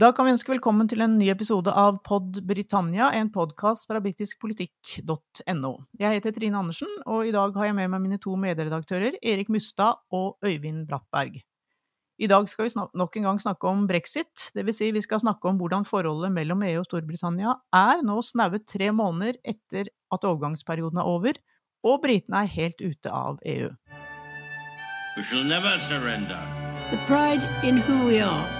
Da kan vi ønske velkommen til en ny episode av Pod Britannia, en podkast fra britiskpolitikk.no. Jeg heter Trine Andersen, og i dag har jeg med meg mine to medredaktører, Erik Mustad og Øyvind Brattberg. I dag skal vi nok en gang snakke om brexit, dvs. Si vi skal snakke om hvordan forholdet mellom EU og Storbritannia er nå snaue tre måneder etter at overgangsperioden er over, og britene er helt ute av EU. We shall never surrender. The pride in who we are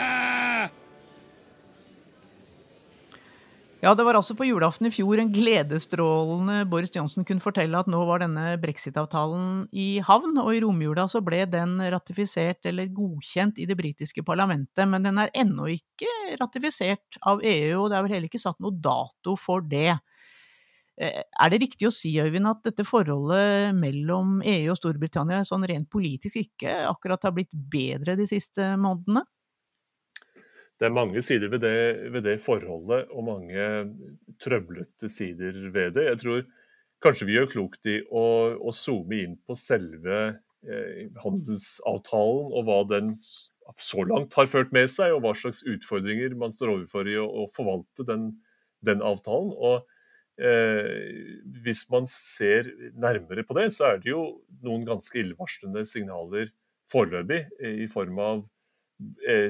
Ja, det var altså på julaften i fjor en gledesstrålende Boris Johnson kunne fortelle at nå var denne brexit-avtalen i havn, og i romjula så ble den ratifisert eller godkjent i det britiske parlamentet, men den er ennå ikke ratifisert av EU, og det er vel heller ikke satt noe dato for det. Eh, er det riktig å si, Øyvind, at dette forholdet mellom EU og Storbritannia sånn rent politisk ikke akkurat har blitt bedre de siste månedene? Det er mange sider ved det, ved det, forholdet, og mange trøblete sider ved det. Jeg tror kanskje vi gjør klokt i å, å zoome inn på selve eh, handelsavtalen, og hva den så langt har ført med seg, og hva slags utfordringer man står overfor i å, å forvalte den, den, avtalen. Og eh, Hvis man ser nærmere på det, så er det jo noen ganske illevarslende signaler foreløpig, i form av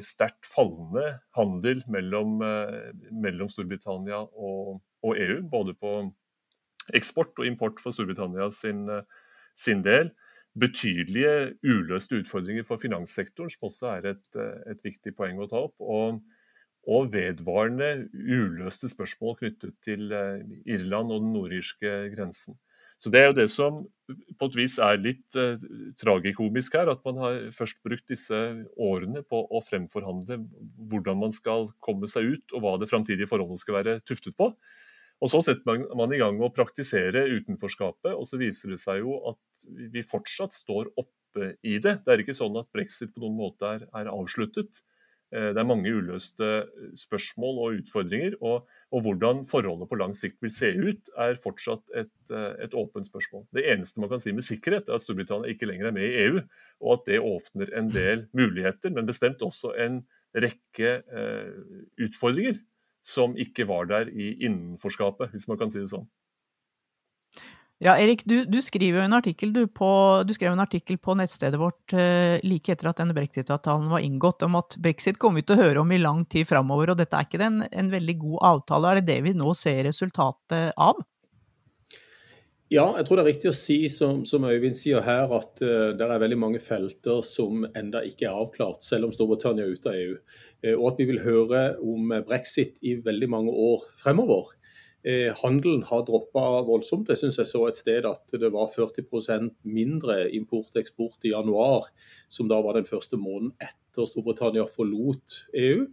sterkt fallende handel mellom, eh, mellom Storbritannia og, og, EU. Både på eksport og import for Storbritannia sin, eh, sin del. Betydelige uløste utfordringer for finanssektoren, som også er et, et viktig poeng å ta opp. Og, og, vedvarende uløste spørsmål knyttet til Irland og den nordirske grensen. Så Det er jo det som på et vis er litt eh, tragikomisk her. At man har først brukt disse årene på å fremforhandle hvordan man skal komme seg ut, og hva det framtidige forholdet skal være tuftet på. Og Så setter man, man i gang å praktisere utenforskapet, og så viser det seg jo at vi fortsatt står oppe i det. Det er ikke sånn at brexit på noen måte er, er avsluttet. Eh, det er mange uløste spørsmål og utfordringer. Og, og, hvordan forholdet på lang sikt vil se ut, er fortsatt et, eh, et, åpent spørsmål. Det eneste man kan si med sikkerhet, er at Storbritannia ikke lenger er med i EU, og at det åpner en del muligheter, men bestemt også en rekke eh, utfordringer som ikke var der i innenforskapet, hvis man kan si det sånn. Ja, Erik, du, du skriver jo en artikkel du, på, du skrev en artikkel på nettstedet vårt eh, like etter at denne brexit-avtalen var inngått, om at brexit kommer vi til å høre om i lang tid framover, og dette er ikke en, en veldig god avtale. Er det det vi nå ser resultatet av? Ja, jeg tror det er riktig å si, som, som Øyvind sier her, at uh, det er veldig mange felter som enda ikke er avklart, selv om Storbritannia er ute av EU. Uh, og at vi vil høre om brexit i veldig mange år fremover. Eh, handelen har droppa voldsomt. Jeg syns jeg så et sted at det var 40% mindre import-eksport i januar, som da var den første måneden etter Storbritannia forlot EU.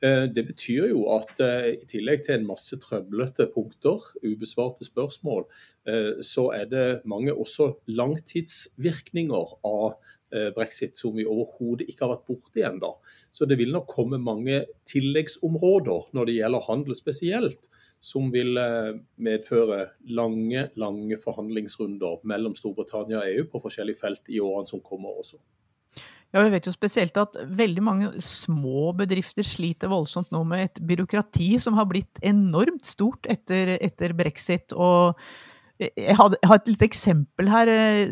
Eh, det betyr jo at eh, i tillegg til en masse trøblete punkter, ubesvarte spørsmål, eh, så er det mange også langtidsvirkninger av eh, brexit som vi overhodet ikke har vært borti ennå. Så det vil nok komme mange tilleggsområder når det gjelder handel spesielt som vil eh, medføre lange, lange forhandlingsrunder mellom Storbritannia og EU på forskjellige felt i årene som kommer også. Ja, Vi vet jo spesielt at veldig mange små bedrifter sliter voldsomt nå med et byråkrati som har blitt enormt stort etter, etter brexit. og jeg har, et lite eksempel her.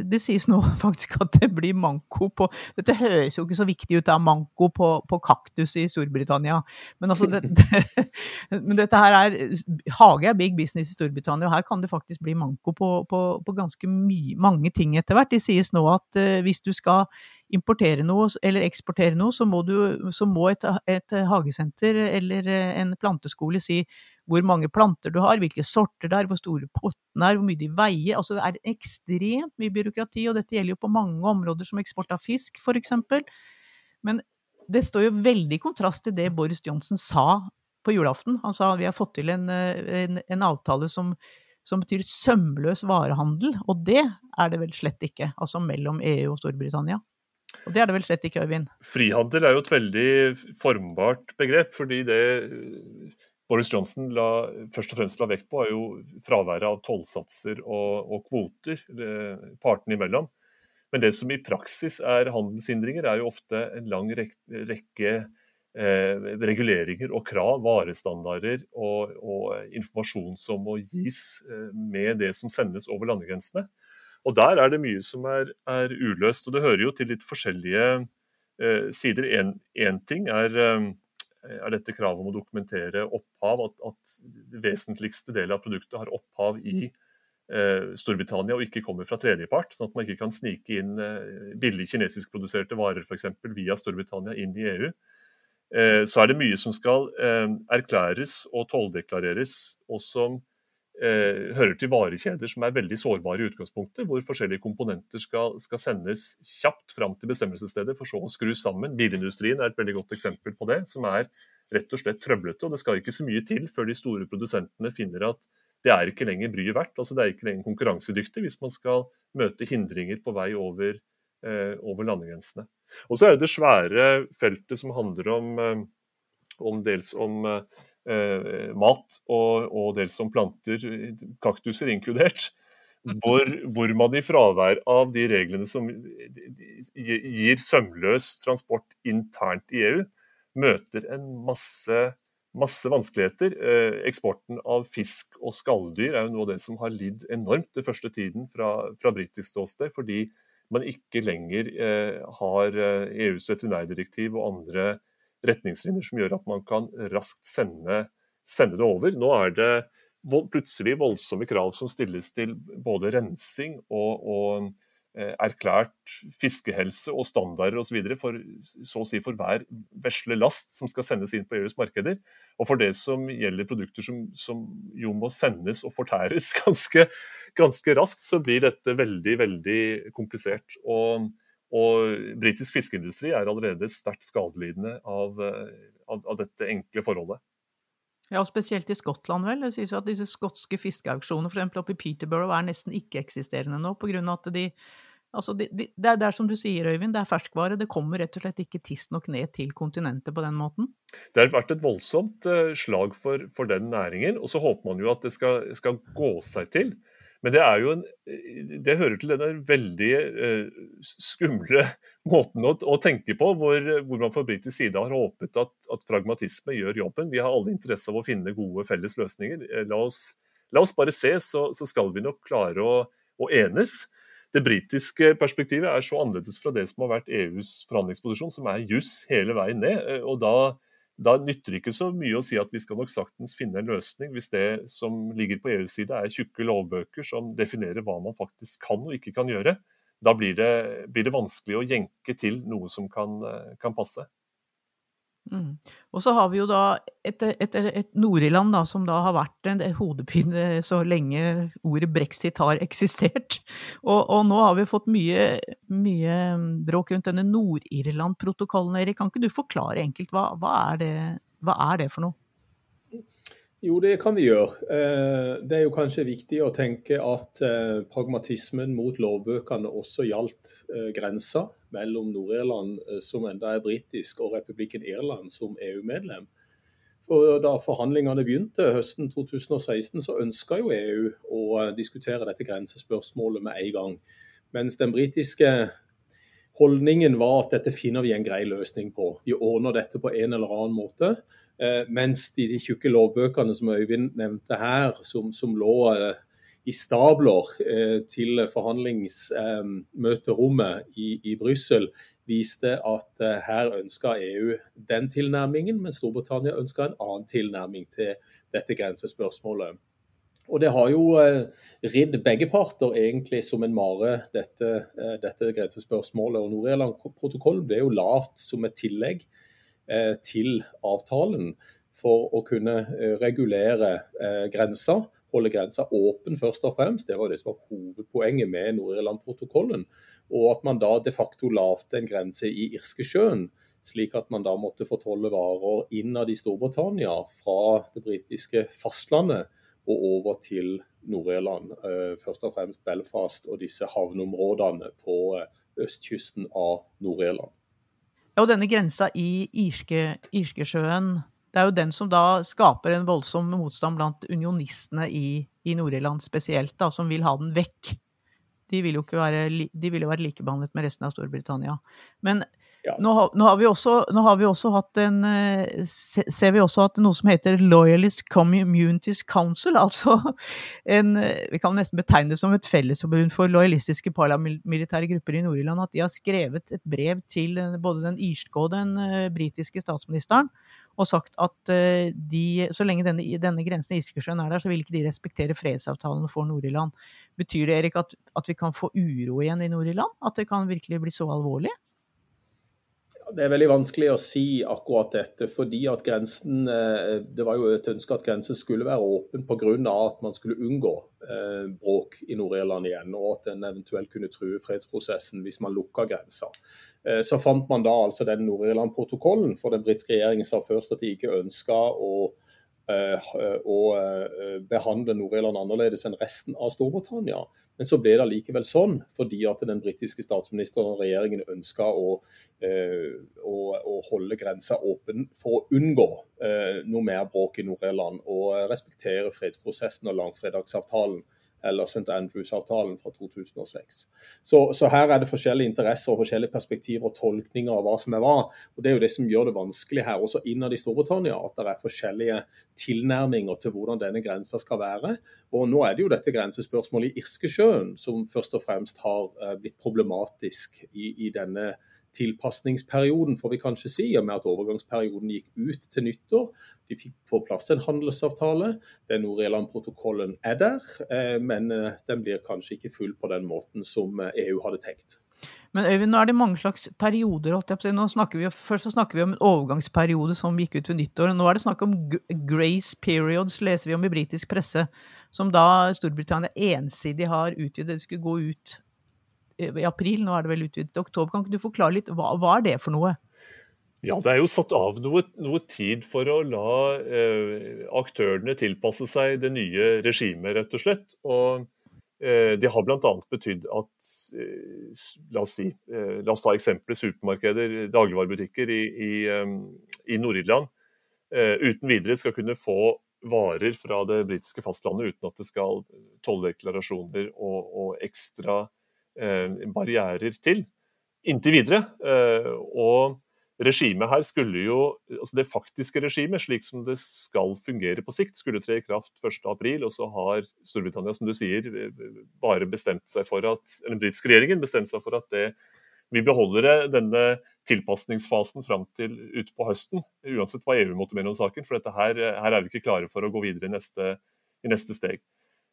Det sies nå faktisk at det blir manko på Dette høres jo ikke så viktig ut, da, manko på, på kaktus i Storbritannia. Men, altså, det, det, men dette her er Hage er big business i Storbritannia, og her kan det faktisk bli manko på, på, på ganske my, mange ting etter hvert. Det sies nå at uh, hvis du skal importere noe eller eksportere noe, så må, du, så må et, et hagesenter eller en planteskole si hvor mange planter du har, hvilke sorter det er, hvor store pottene er, hvor mye de veier. Altså det er ekstremt mye byråkrati, og dette gjelder jo på mange områder, som eksport av fisk f.eks. Men det står jo veldig i kontrast til det Boris Johnson sa på julaften. Han sa vi har fått til en, en, en avtale som, som betyr sømløs varehandel, og det er det vel slett ikke, altså mellom EU og Storbritannia? Og det er det vel slett ikke, Øyvind? Frihandel er jo et veldig formbart begrep. fordi det Boris Johnson la, først og fremst la vekt på, er jo fraværet av tollsatser og, og, kvoter partene imellom. Men det som i praksis er handelshindringer, er jo ofte en lang rekke eh, reguleringer og krav, varestandarder og, og, informasjon som må gis eh, med det som sendes over landegrensene. Og Der er det mye som er, er uløst. og Det hører jo til litt forskjellige eh, sider. Én ting er, eh, er, dette kravet om å dokumentere opphav, at, at vesentligste del av produktet har opphav i eh, Storbritannia og ikke kommer fra tredjepart. Sånn at man ikke kan snike inn eh, billig kinesiskproduserte varer eksempel, via Storbritannia inn i EU. Eh, så er det mye som skal eh, erklæres og tolldeklareres, og som eh, hører til varekjeder som er veldig sårbare i utgangspunktet, hvor forskjellige komponenter skal, skal, sendes kjapt fram til bestemmelsesstedet, for så å skrus sammen. Bilindustrien er et veldig godt eksempel på det, som er rett og slett trøblete. og Det skal ikke så mye til før de store produsentene finner at det er ikke lenger bryet verdt. altså Det er ikke lenger konkurransedyktig hvis man skal møte hindringer på vei over, eh, over landegrensene. Og så er det det svære feltet som handler om, eh, om dels om eh, eh, mat og, og, dels som planter, kaktuser inkludert. Hvor, hvor, man i fravær av de reglene som gir sømløs transport internt i EU, møter en masse, masse vanskeligheter. Eh, eksporten av fisk og skalldyr er jo noe av det som har lidd enormt den første tiden fra, fra britisk ståsted, fordi man ikke lenger eh, har EUs eh, e veterinærdirektiv og andre retningslinjer som gjør at man kan raskt sende, sende det over. Nå er det plutselig voldsomme krav som stilles til både rensing og, og eh, erklært fiskehelse og standarder osv. for så å si for hver vesle last som skal sendes inn på EUs markeder. Og for det som gjelder produkter som, som jo må sendes og fortæres ganske, ganske raskt, så blir dette veldig, veldig komplisert. Og og britisk fiskeindustri er allerede sterkt skadelidende av, eh, av, av, dette enkle forholdet. Ja, spesielt i Skottland, vel. Det sies at disse skotske fiskeauksjonene f.eks. oppe i Peterborough er nesten ikke-eksisterende nå, på grunn av at de Altså, de, de, det, er, det er som du sier, Øyvind, det er ferskvare. Det kommer rett og slett ikke tidsnok ned til kontinentet på den måten. Det har vært et voldsomt uh, slag for, for, den næringen, og så håper man jo at det skal, skal gå seg til. Men det er jo en, det hører til den veldig eh, skumle måten å, å tenke på, hvor, hvor, man fra britisk side har håpet at, at, pragmatisme gjør jobben. Vi har alle interesse av å finne gode felles løsninger. Eh, la oss, la oss bare se, så, så, skal vi nok klare å, å enes. Det britiske perspektivet er så annerledes fra det som har vært EUs forhandlingsposisjon, som er juss hele veien ned. Eh, og da da nytter det ikke så mye å si at vi skal nok saktens finne en løsning, hvis det som ligger på EUs side er tjukke lovbøker som definerer hva man faktisk kan og ikke kan gjøre. Da blir det, blir det vanskelig å jenke til noe som kan, kan passe. Mm. Og så har vi jo da et, et, et Nord-Irland som da har vært en hodepine så lenge ordet brexit har eksistert. Og, og nå har vi fått mye, mye bråk rundt denne Nord-Irland-protokollen. Erik, kan ikke du forklare enkelt hva, hva, er det, hva er det for noe? Jo, det kan vi gjøre. Eh, det er jo kanskje viktig å tenke at eh, pragmatismen mot lovbøkene også gjaldt eh, grensa mellom Nord-Irland, som enda er britisk, og republikken Irland som EU-medlem. For Da forhandlingene begynte høsten 2016, så ønska jo EU å diskutere dette grensespørsmålet med en gang. Mens den britiske holdningen var at dette finner vi en grei løsning på. Vi ordner dette på en eller annen måte. Eh, mens de, de tjukke lovbøkene som Øyvind nevnte her, som, som lå eh, i stabler eh, til forhandlingsmøterommet i, i Brussel, viste at her ønska EU den tilnærmingen, men Storbritannia ønska en annen tilnærming til dette grensespørsmålet. Og Det har jo ridd begge parter egentlig som en mare, dette, dette grensespørsmålet. og Nord-Irland-protokollen ble jo lavt som et tillegg Eh, til avtalen for å kunne eh, regulere eh, grensa, holde grensa åpen først og fremst. Det var det som var hovedpoenget med Nord-Irland-protokollen. Og at man da de facto lavte en grense i Irskesjøen, slik at man da måtte fortolle varer innad i Storbritannia fra det britiske fastlandet og over til Nord-Irland. Først og fremst Belfast og disse havneområdene på, østkysten av Nord-Irland. Ja, og denne grensa i Irske, Irskesjøen, det er jo den som da skaper en voldsom motstand blant unionistene i, i Nord-Irland spesielt, da, som vil ha den vekk. De vil jo være, de vil jo være likebehandlet med resten av Storbritannia. Men Ja. nå, har, nå, også, nå har vi også hatt en eh, se- Ser vi også at noe som heter Loyalist Communities Council, altså en Vi kan nesten betegne det som et fellesforbund for lojalistiske paramilitære grupper i Nord-Irland, at de har skrevet et brev til eh, både den irske og den eh, britiske statsministeren og sagt at de, så lenge denne, denne grensen i Irskesjøen er der, så vil ikke de respektere fredsavtalen for Nord-Irland. Betyr det, Erik, at, at vi kan få uro igjen i Nord-Irland? At det kan virkelig bli så alvorlig? Det er veldig vanskelig å si akkurat dette, fordi at grensen eh, Det var jo et ønske at grensen skulle være åpen pga. at man skulle unngå eh, bråk i Nord-Irland igjen, og at den eventuelt kunne true fredsprosessen hvis man lukka grensa. Eh, Så fant man da altså den Nord-Irland-protokollen, for den britiske regjeringen sa først at de ikke ønska å eh, å eh, behandle Nord-Irland annerledes enn resten av Storbritannia. Men så ble det allikevel sånn, fordi at den britiske statsministeren og regjeringen ønska å, eh, å, å holde grensa åpen for å unngå eh, noe mer bråk i Nord-Irland og respektere fredsprosessen og langfredagsavtalen eller St. Andrews-avtalen fra 2006. Så, så her er det forskjellige interesser og forskjellige perspektiver og tolkninger av hva som er hva. og Det er jo det som gjør det vanskelig her, også innad i Storbritannia, at det er forskjellige tilnærminger til hvordan denne grensa skal være. Og Nå er det jo dette grensespørsmålet i Irskesjøen som først og fremst har eh, blitt problematisk i, i denne tilpasningsperioden, får vi kanskje si, og med at overgangsperioden gikk ut til nyttår. De fikk på plass en handelsavtale. Den Nord-Irland-protokollen er der, eh, men eh, den blir kanskje ikke full på den måten som eh, EU hadde tenkt. Men Øyvind, nå er det mange slags perioder. Nå snakker vi, først så snakker vi om en overgangsperiode som gikk ut ved nyttår. Nå er det snakk om grace periods, leser vi om i britisk presse, som da Storbritannia ensidig har utvidet. Det skulle gå ut i april, nå er det vel utvidet til oktober. Kan ikke du forklare litt, hva, hva er det for noe? Ja, det er jo satt av noe, noe tid for å la eh, aktørene tilpasse seg det nye regimet, rett og slett. Og eh, det har bl.a. betydd at eh, la, oss si, eh, la oss ta eksempelet supermarkeder, dagligvarebutikker i, i, eh, i Nord-Irland eh, uten videre skal kunne få varer fra det britiske fastlandet uten at det skal tolldeklarasjoner og, og ekstra eh, barrierer til. Inntil videre. Eh, og regimet her skulle jo, altså Det faktiske regimet, slik som det skal fungere på sikt, skulle tre i kraft 1.4, og så har Storbritannia, som du sier, bare bestemt seg for at, eller den britiske regjeringen bestemt seg for at det, vi beholder denne tilpasningsfasen fram til utpå høsten, uansett hva EU måtte mene om saken. For her, her er vi ikke klare for å gå videre i neste, i neste steg.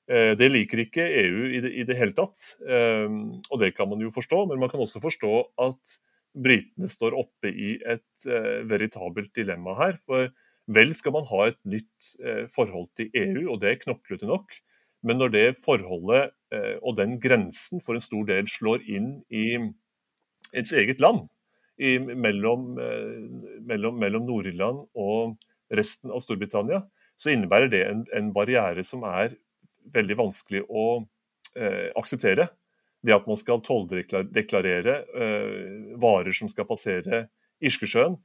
Eh, Det liker ikke EU i det, i det hele tatt, eh, og det kan man jo forstå. Men man kan også forstå at britene står oppe i et eh, veritabelt dilemma her. For vel skal man ha et nytt forhold til EU, og det er knoklete nok. Men når det forholdet og den grensen for en stor del slår inn i ens eget land, i, mellom, mellom, mellom Nord-Irland og resten av Storbritannia, så innebærer det en, en barriere som er veldig vanskelig å eh, akseptere. Det at man skal tolldeklarere eh, varer som skal passere Irskesjøen.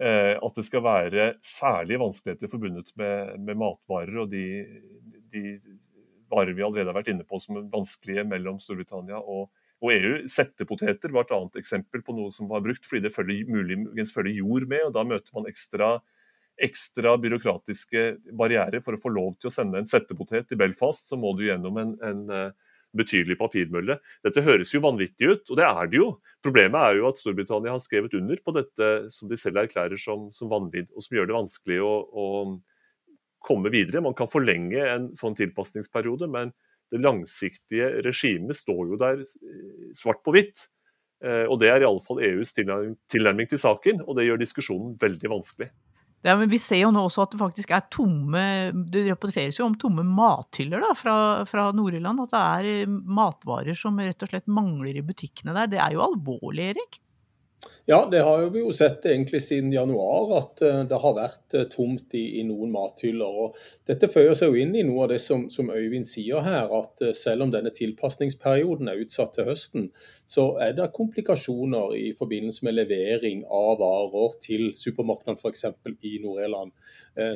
Eh, at det skal være særlige vanskeligheter forbundet med, med matvarer og de, de varer vi allerede har vært inne på som er vanskelige mellom Storbritannia og, og EU. Settepoteter var et annet eksempel på noe som var brukt fordi det følger, muligens følger jord med. og Da møter man ekstra ekstra byråkratiske barrierer for å få lov til å sende en settepotet til Belfast, så må du gjennom en, en eh, betydelig papirmølle. Dette høres jo vanvittig ut, og det er det jo. Problemet er jo at Storbritannia har skrevet under på dette som de selv erklærer som, som vanvidd, og som gjør det vanskelig å, å komme videre. Man kan forlenge en sånn tilpasningsperiode, men det langsiktige regimet står jo der eh, svart på hvitt. Eh, Og det er i alle fall EUs tilnærming til saken, og det gjør diskusjonen veldig vanskelig. Er, men vi ser jo nå også at det faktisk er tomme Det rapporteres jo om tomme mathyller da, fra, fra Nord-Irland. At det er eh, matvarer som rett og slett mangler i butikkene der. Det er jo alvorlig, Erik? Ja, det har vi jo sett egentlig siden januar, at eh, det har vært eh, tomt i, i noen mathyller. og Dette føyer seg jo inn i noe av det som, som Øyvind sier her, at eh, selv om denne tilpasningsperioden er utsatt til høsten, så er det komplikasjoner i forbindelse med levering av varer til supermarkedene f.eks. i Nord-Irland.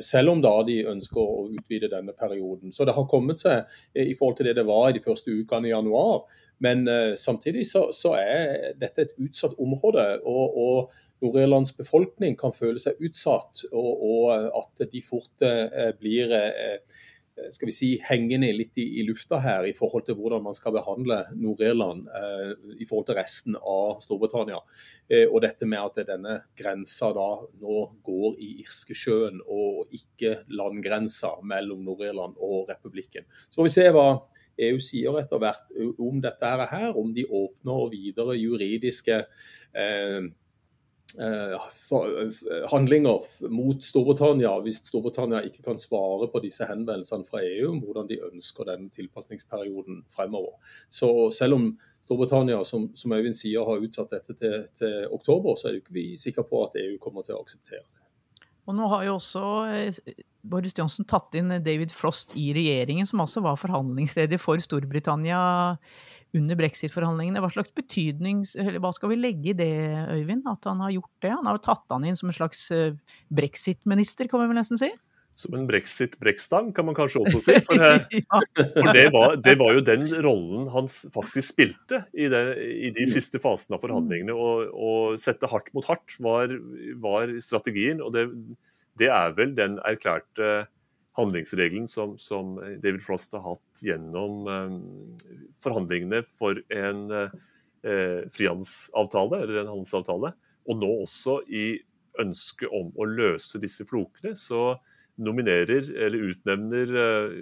Selv om da de ønsker å utvide denne perioden. Så det har kommet seg i forhold til det det var i de første ukene i januar. Men uh, samtidig så, så, er dette et utsatt område. og, og Nord-Irlands befolkning kan føle seg utsatt, og, og at de fort uh, blir uh, skal vi si, hengende litt i, i, lufta her i forhold til hvordan man skal behandle Nord-Irland eh, i forhold til resten av Storbritannia. Eh, og dette med at denne grensa da nå går i Irskesjøen og ikke landgrensa mellom Nord-Irland og republikken. Så får vi se hva EU sier etter hvert om dette her, om de åpner videre juridiske eh, eh, handlinger mot Storbritannia hvis Storbritannia ikke kan svare på disse henvendelsene fra EU om hvordan de ønsker den tilpasningsperioden fremover. Så selv om Storbritannia som, som Øyvind sier, har utsatt dette til, til oktober, så er det ikke vi sikre på at EU kommer til å akseptere det. Og nå har jo også eh, Boris Johnson tatt inn David Frost i regjeringen, som altså var forhandlingsleder for Storbritannia under brexit-forhandlingene. Hva slags betydning, eller hva skal vi legge i det, Øyvind, at han har gjort det? Han har jo tatt han inn som en slags eh, brexit-minister, kan vi vel nesten si? Som en brexit-brekkstang, kan man kanskje også si. For, eh, ja. for det, var, det, var, jo den rollen han faktisk spilte i, det, i de siste fasene av forhandlingene. Å sette hardt mot hardt var, var strategien. Og det, det, er vel den erklærte handlingsregelen som, som, David Frost har hatt gjennom eh, forhandlingene for en eh, frihandelsavtale, eller en handelsavtale. Og nå også i ønsket om å løse disse flokene. så nominerer eller utnevner eh,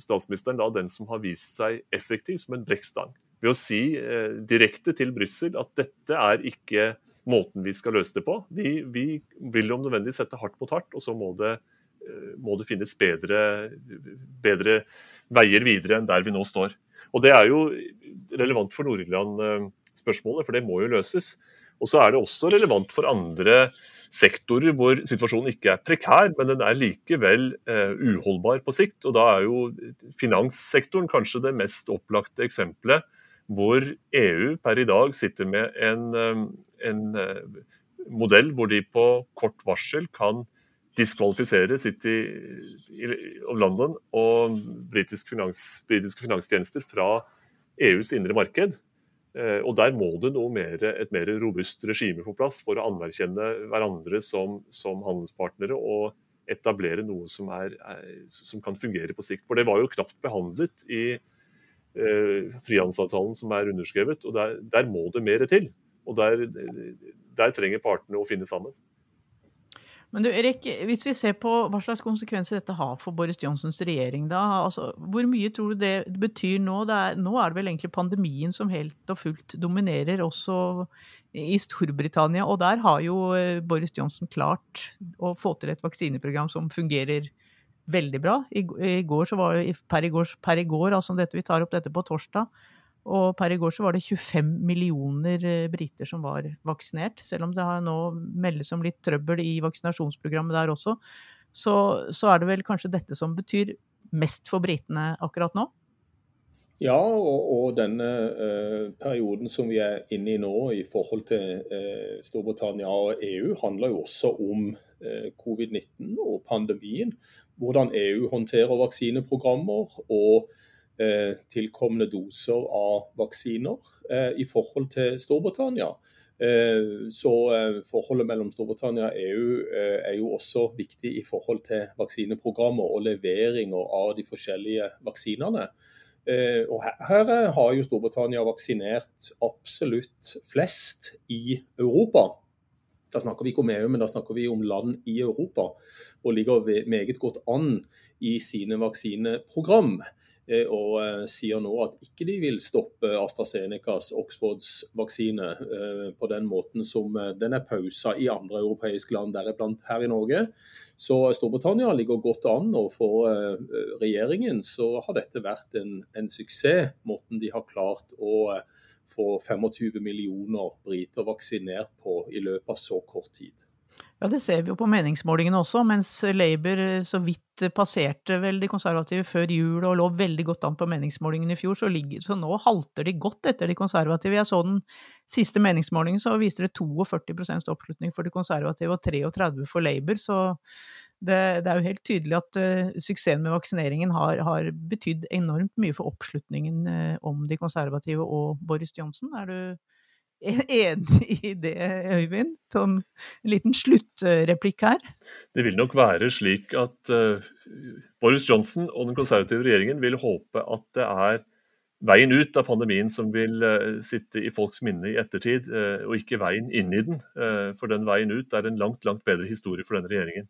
statsministeren da den som har vist seg effektiv som en brekkstang. Ved å si eh, direkte til Brussel at dette er ikke måten vi skal løse det på. Vi, vi vil om nødvendig sette hardt mot hardt, og så må det, eh, må det finnes bedre, bedre, veier videre enn der vi nå står. Og Det er jo relevant for Nord-Irland-spørsmålet, for det må jo løses. Og så er det også relevant for andre sektorer hvor situasjonen ikke er prekær, men den er likevel eh, uholdbar på sikt. Og da er jo finanssektoren kanskje det mest opplagte eksempelet hvor EU per i dag sitter med en, um, en uh, modell hvor de på kort varsel kan diskvalifisere City of London og britiske finans, finanstjenester fra EUs indre marked. Eh, og Der må det mer, et mer robust regime på plass for å anerkjenne hverandre som, som handelspartnere og etablere noe som, er, som, kan fungere på sikt. For Det var jo knapt behandlet i eh, frihandelsavtalen som er underskrevet. og Der, der må det mer til. Og der, der trenger partene å finne sammen. Men du Erik, hvis vi ser på hva slags konsekvenser dette har for Boris Johnsons regjering, da, altså, hvor mye tror du det betyr nå? Det er, nå er det vel egentlig pandemien som helt og fullt dominerer også i Storbritannia. Og der har jo eh, Boris Johnson klart å få til et vaksineprogram som fungerer veldig bra. I, i går så var, per, i går, per i går, altså dette, vi tar opp dette på torsdag, og per i går så var det 25 millioner eh, briter som var vaksinert. Selv om det har nå meldes om litt trøbbel i vaksinasjonsprogrammet der også, så, så er det vel kanskje dette som betyr mest for britene akkurat nå? Ja, og, og denne eh, perioden som vi er inne i nå i forhold til eh, Storbritannia og EU, handler jo også om eh, covid-19 og pandemien. Hvordan EU håndterer vaksineprogrammer og eh, tilkomne doser av vaksiner eh, i forhold til Storbritannia. Eh, så Forholdet mellom Storbritannia og EU er jo også viktig i forhold til vaksineprogrammer og leveringer av de forskjellige vaksinene. Eh, og her, her har jo Storbritannia vaksinert absolutt flest i Europa. Da snakker vi ikke om EU, men da snakker vi om land i Europa. Og ligger meget godt an i sine vaksineprogram. Eh, og eh, sier nå at ikke de vil stoppe AstraZenecas Oxfords vaksine eh, på den måten som den er pausa i andre europeiske land, deriblant her i Norge. Så Storbritannia ligger godt an, og for regjeringen så har dette vært en, en suksess, måten de har klart å få 25 millioner briter vaksinert på i løpet av så kort tid. Ja, det ser vi jo på meningsmålingene også, mens Labour så vidt passerte vel de konservative før jul og lå veldig godt an på meningsmålingene i fjor, så, ligger, så nå halter de godt etter de konservative. Jeg så den siste meningsmålingen, så viste det 42 oppslutning for de konservative og 33 for Labour, så det, det, er jo helt tydelig at uh, suksessen med vaksineringen har, har betydd enormt mye for oppslutningen uh, om de konservative og Boris Johnson. Er du enig i det, Øyvind? Tom, en liten sluttreplikk her? Det vil nok være slik at uh, Boris Johnson og den konservative regjeringen vil håpe at det er veien ut av pandemien som vil uh, sitte i folks minne i ettertid, uh, og ikke veien inn i den. for den veien ut er en langt, langt bedre historie for denne regjeringen.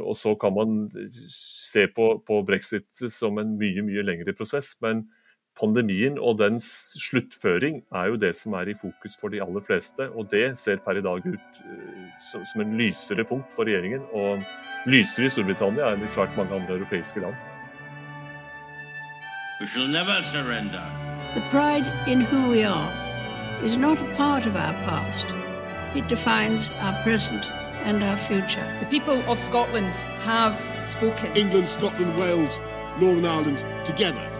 og så kan man se på, på brexit som en mye, mye lengre prosess. men pandemien og dens sluttføring er jo det som er i fokus for de aller fleste. Og det ser per i dag ut eh, som en lysere punkt for regjeringen, og lysere i Storbritannia enn i svært mange andre europeiske land. We shall never surrender. The pride in who we are is not a part of our past. It defines our present and our future. The people of Scotland have spoken. England, Scotland, Wales, Northern Ireland, together